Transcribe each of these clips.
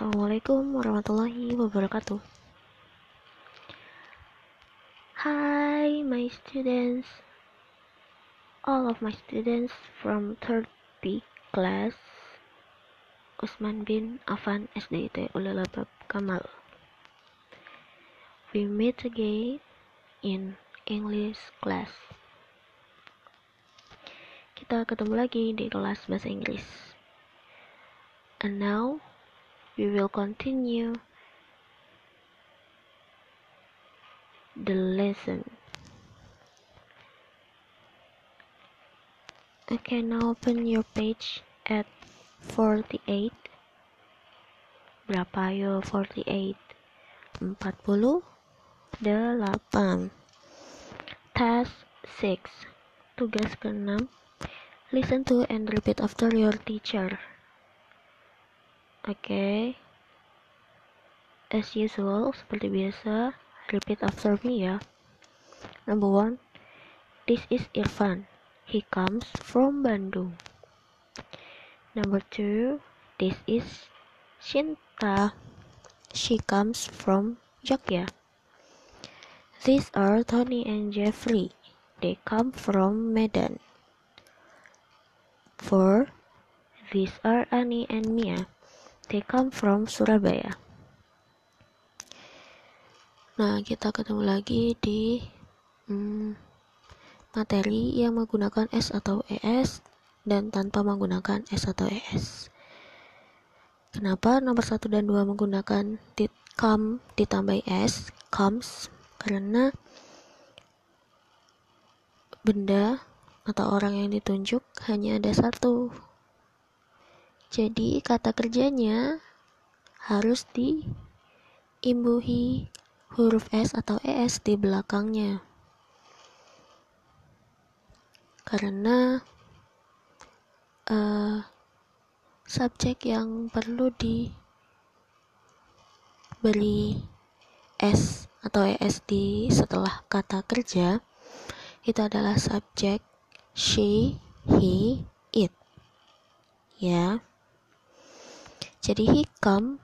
Assalamualaikum warahmatullahi wabarakatuh. Hi, my students. All of my students from third B class Usman bin Affan SDIT Ululabab Kamal. We meet again in English class. Kita ketemu lagi di kelas bahasa Inggris. And now we will continue the lesson. Okay, now open your page at 48. Berapa yo 48? 48. Task 6. Tugas ke-6. Listen to and repeat after your teacher. Oke. Okay. As usual, seperti biasa, repeat after me ya. Number one, this is Irfan. He comes from Bandung. Number two, this is Shinta. She comes from Jogja. These are Tony and Jeffrey. They come from Medan. Four, these are Annie and Mia. They come from Surabaya. Nah, kita ketemu lagi di hmm, materi yang menggunakan S atau ES dan tanpa menggunakan S atau ES. Kenapa nomor 1 dan 2 menggunakan did come ditambah S, comes, karena benda atau orang yang ditunjuk hanya ada satu jadi kata kerjanya harus diimbuhi huruf S atau ES di belakangnya. Karena uh, subjek yang perlu diberi S atau ES di setelah kata kerja itu adalah subjek she, he, it. Ya. Jadi come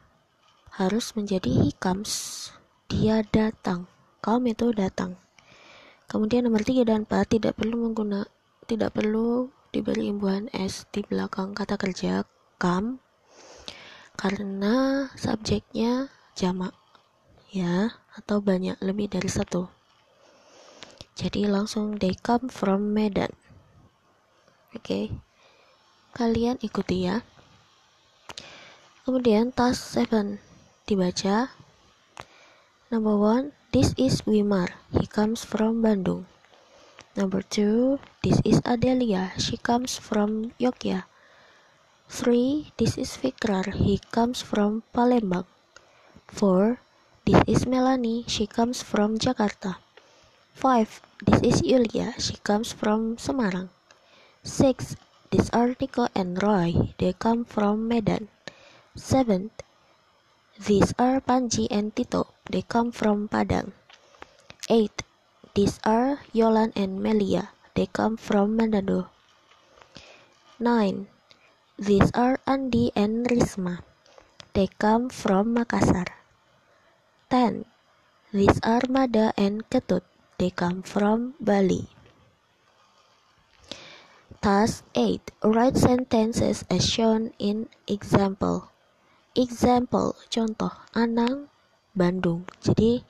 harus menjadi comes. Dia datang. Come itu datang. Kemudian nomor 3 dan 4 tidak perlu mengguna tidak perlu diberi imbuhan s di belakang kata kerja come karena subjeknya jamak ya atau banyak lebih dari satu. Jadi langsung they come from Medan. Oke. Okay. Kalian ikuti ya. Kemudian task 7 dibaca. Number 1, this is Wimar. He comes from Bandung. Number 2, this is Adelia. She comes from Yogyakarta. 3, this is Fikrar. He comes from Palembang. 4, this is Melanie. She comes from Jakarta. 5, this is Yulia. She comes from Semarang. 6, this article and Roy. They come from Medan. Seventh, these are Panji and Tito. They come from Padang. Eighth, these are Yolan and Melia. They come from Manado. Nine, these are Andi and Risma. They come from Makassar. Ten, these are Mada and Ketut. They come from Bali. Task 8. Write sentences as shown in example. Example, contoh, Anang, Bandung. Jadi,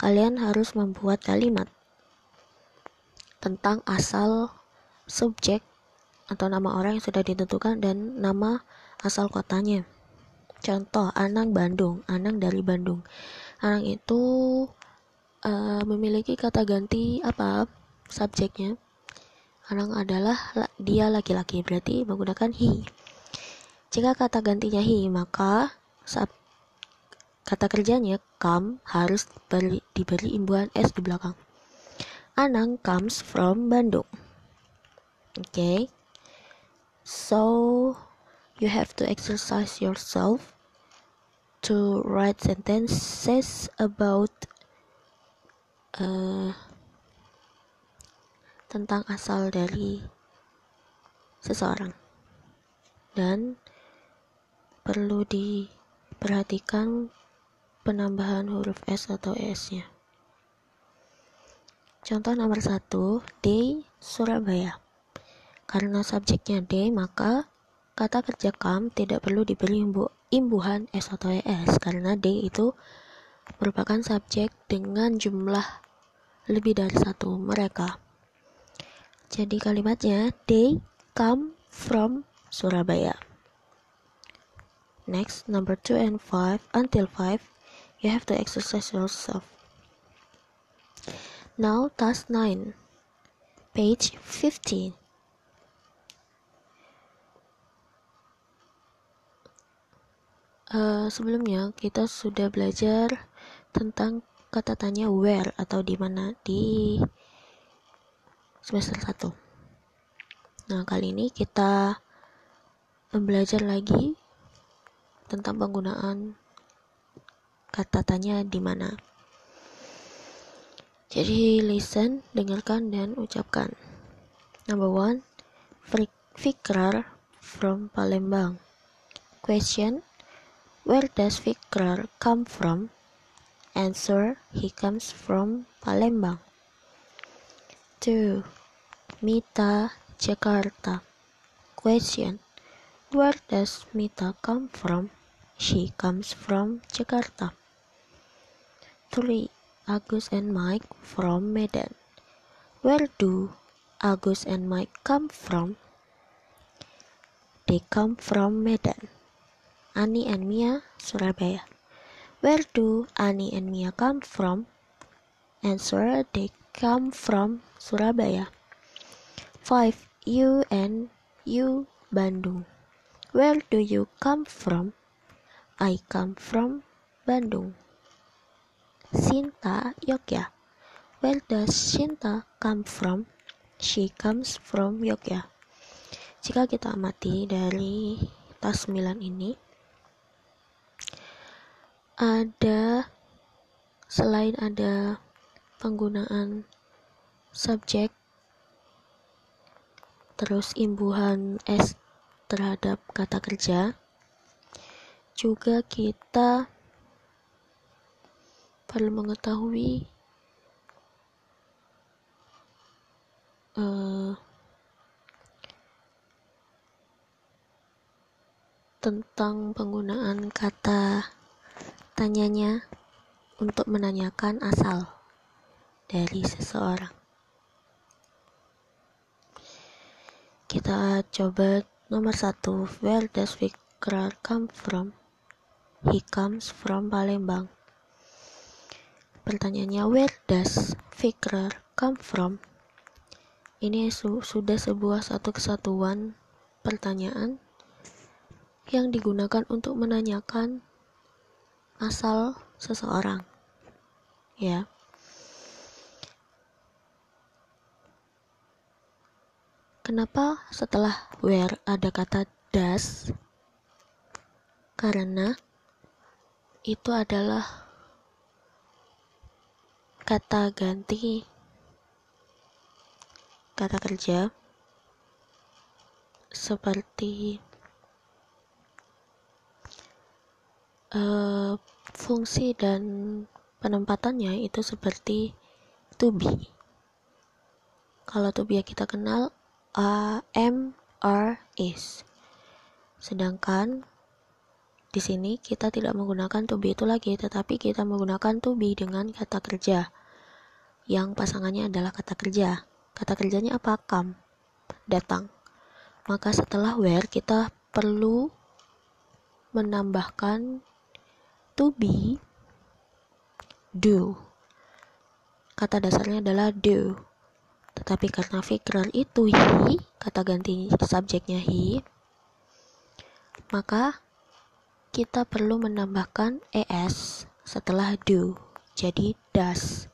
kalian harus membuat kalimat tentang asal subjek atau nama orang yang sudah ditentukan dan nama asal kotanya. Contoh, Anang Bandung, Anang dari Bandung. Anang itu uh, memiliki kata ganti apa? Subjeknya. Anang adalah dia laki-laki, berarti menggunakan he. Jika kata gantinya he, maka saat kata kerjanya come harus beri, diberi imbuhan s di belakang. Anang comes from Bandung. Oke. Okay. So you have to exercise yourself to write sentences about uh, tentang asal dari seseorang dan perlu di perhatikan penambahan huruf S atau ES-nya. Contoh nomor satu, day Surabaya. Karena subjeknya day, maka kata kerja come tidak perlu diberi imbu imbuhan S atau ES karena day itu merupakan subjek dengan jumlah lebih dari satu mereka. Jadi kalimatnya they come from Surabaya. Next, number 2 and 5 until 5, you have to exercise yourself. Now, task 9, page 15. Uh, sebelumnya kita sudah belajar tentang kata tanya where atau di mana di semester 1. Nah, kali ini kita belajar lagi tentang penggunaan kata tanya di mana. Jadi listen, dengarkan dan ucapkan. Number one, Fikrar from Palembang. Question, where does Fikrar come from? Answer, he comes from Palembang. Two, Mita Jakarta. Question, where does Mita come from? She comes from Jakarta. 3. Agus and Mike from Medan. Where do Agus and Mike come from? They come from Medan. Ani and Mia, Surabaya. Where do Ani and Mia come from? Answer, they come from Surabaya. 5. You and you, Bandung. Where do you come from? I come from Bandung. Sinta, Yogyakarta. Where does Sinta come from? She comes from Yogyakarta. Jika kita amati dari tas 9 ini, ada selain ada penggunaan subjek terus imbuhan S terhadap kata kerja juga kita perlu mengetahui uh, tentang penggunaan kata tanyanya untuk menanyakan asal dari seseorang. Kita coba nomor satu, where does Vikrar come from? He comes from Palembang. Pertanyaannya, where does Fikrar come from? Ini su sudah sebuah satu kesatuan pertanyaan yang digunakan untuk menanyakan asal seseorang. Ya. Kenapa setelah where ada kata does? Karena itu adalah kata ganti kata kerja seperti uh, fungsi dan penempatannya itu seperti to be. Kalau to be kita kenal a, am, are, is. Sedangkan di sini kita tidak menggunakan to be itu lagi, tetapi kita menggunakan to be dengan kata kerja yang pasangannya adalah kata kerja. Kata kerjanya apa? Come, datang. Maka setelah where kita perlu menambahkan to be do. Kata dasarnya adalah do. Tetapi karena fikrar itu he, kata ganti subjeknya he, maka kita perlu menambahkan es setelah do. Jadi does.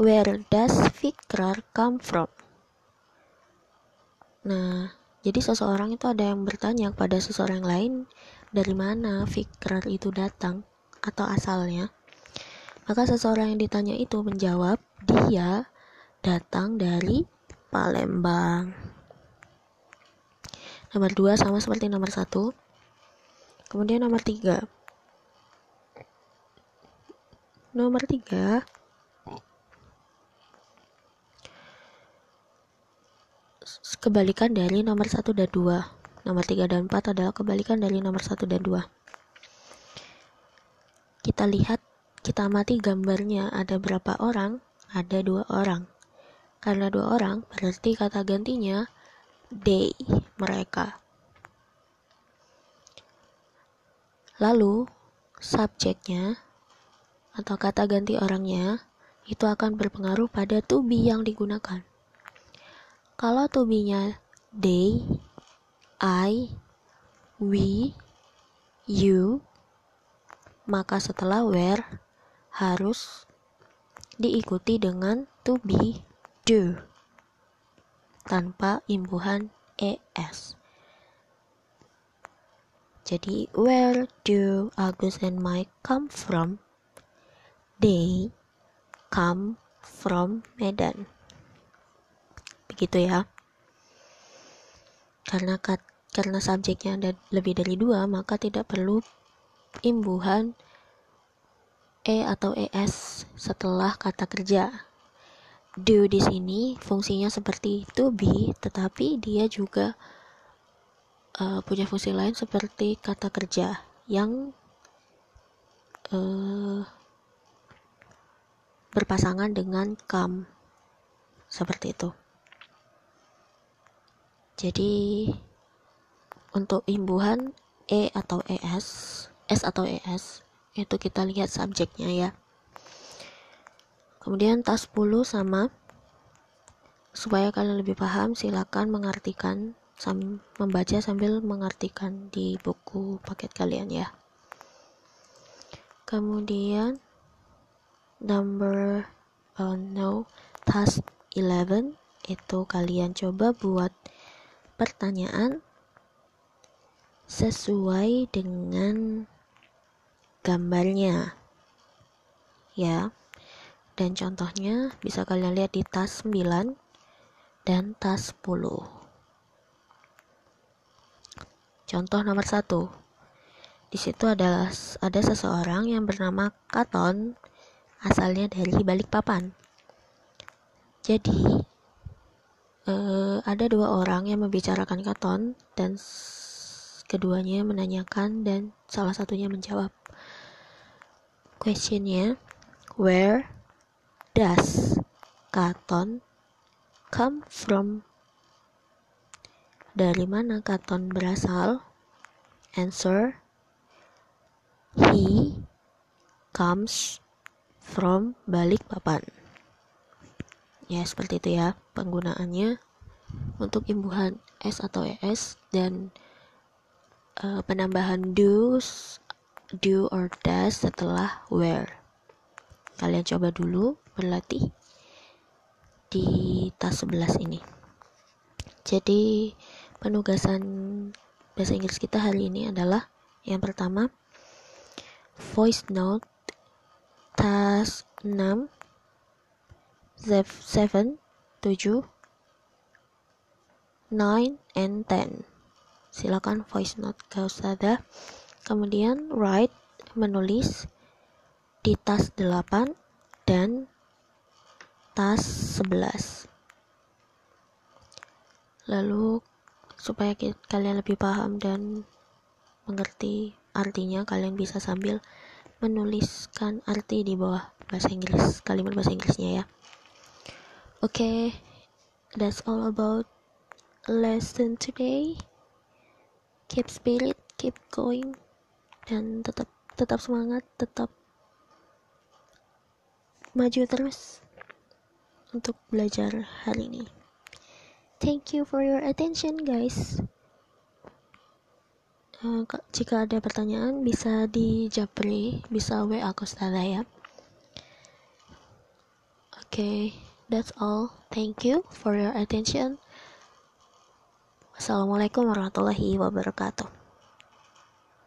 Where does Fikrar come from? Nah, jadi seseorang itu ada yang bertanya kepada seseorang lain dari mana Fikrar itu datang atau asalnya. Maka seseorang yang ditanya itu menjawab, dia datang dari Palembang. Nomor dua sama seperti nomor satu Kemudian nomor tiga, nomor tiga. Kebalikan dari nomor satu dan dua. Nomor tiga dan empat adalah kebalikan dari nomor satu dan dua. Kita lihat kita amati gambarnya. Ada berapa orang? Ada dua orang. Karena dua orang berarti kata gantinya they mereka lalu subjeknya atau kata ganti orangnya itu akan berpengaruh pada to be yang digunakan. Kalau to be-nya they, I, we, you, maka setelah where harus diikuti dengan to be do tanpa imbuhan es. Jadi, where do Agus and Mike come from? They come from Medan. Begitu ya. Karena kat, karena subjeknya ada lebih dari dua, maka tidak perlu imbuhan e atau es setelah kata kerja. Do di sini fungsinya seperti to be, tetapi dia juga uh, punya fungsi lain seperti kata kerja yang uh, berpasangan dengan come seperti itu. Jadi untuk imbuhan e atau es s atau es itu kita lihat subjeknya ya. Kemudian tas 10 sama. Supaya kalian lebih paham silakan mengartikan sam membaca sambil mengartikan di buku paket kalian ya. Kemudian number uh, no task 11 itu kalian coba buat pertanyaan sesuai dengan gambarnya ya. Dan contohnya bisa kalian lihat di tas 9 dan tas 10 contoh nomor satu di situ adalah ada seseorang yang bernama Katon asalnya dari Balikpapan. Jadi, eh, ada dua orang yang membicarakan katon dan keduanya menanyakan dan salah satunya menjawab. Questionnya, where does katon come from? Dari mana katon berasal? Answer, he comes from balik papan ya seperti itu ya penggunaannya untuk imbuhan s atau es dan uh, penambahan do's do or does setelah where. Kalian coba dulu berlatih di tas 11 ini. Jadi penugasan bahasa Inggris kita hari ini adalah yang pertama voice note tas 6 7 7 9 and 10 silakan voice note ke ustada kemudian write menulis di tas 8 dan tas 11 lalu supaya kalian lebih paham dan mengerti artinya kalian bisa sambil menuliskan arti di bawah bahasa Inggris kalimat bahasa Inggrisnya ya. Oke okay, that's all about lesson today. Keep spirit keep going dan tetap tetap semangat tetap maju terus untuk belajar hari ini thank you for your attention guys Uh, jika ada pertanyaan bisa di Japri, bisa WA aku setelah ya. Oke, that's all. Thank you for your attention. Wassalamualaikum warahmatullahi wabarakatuh.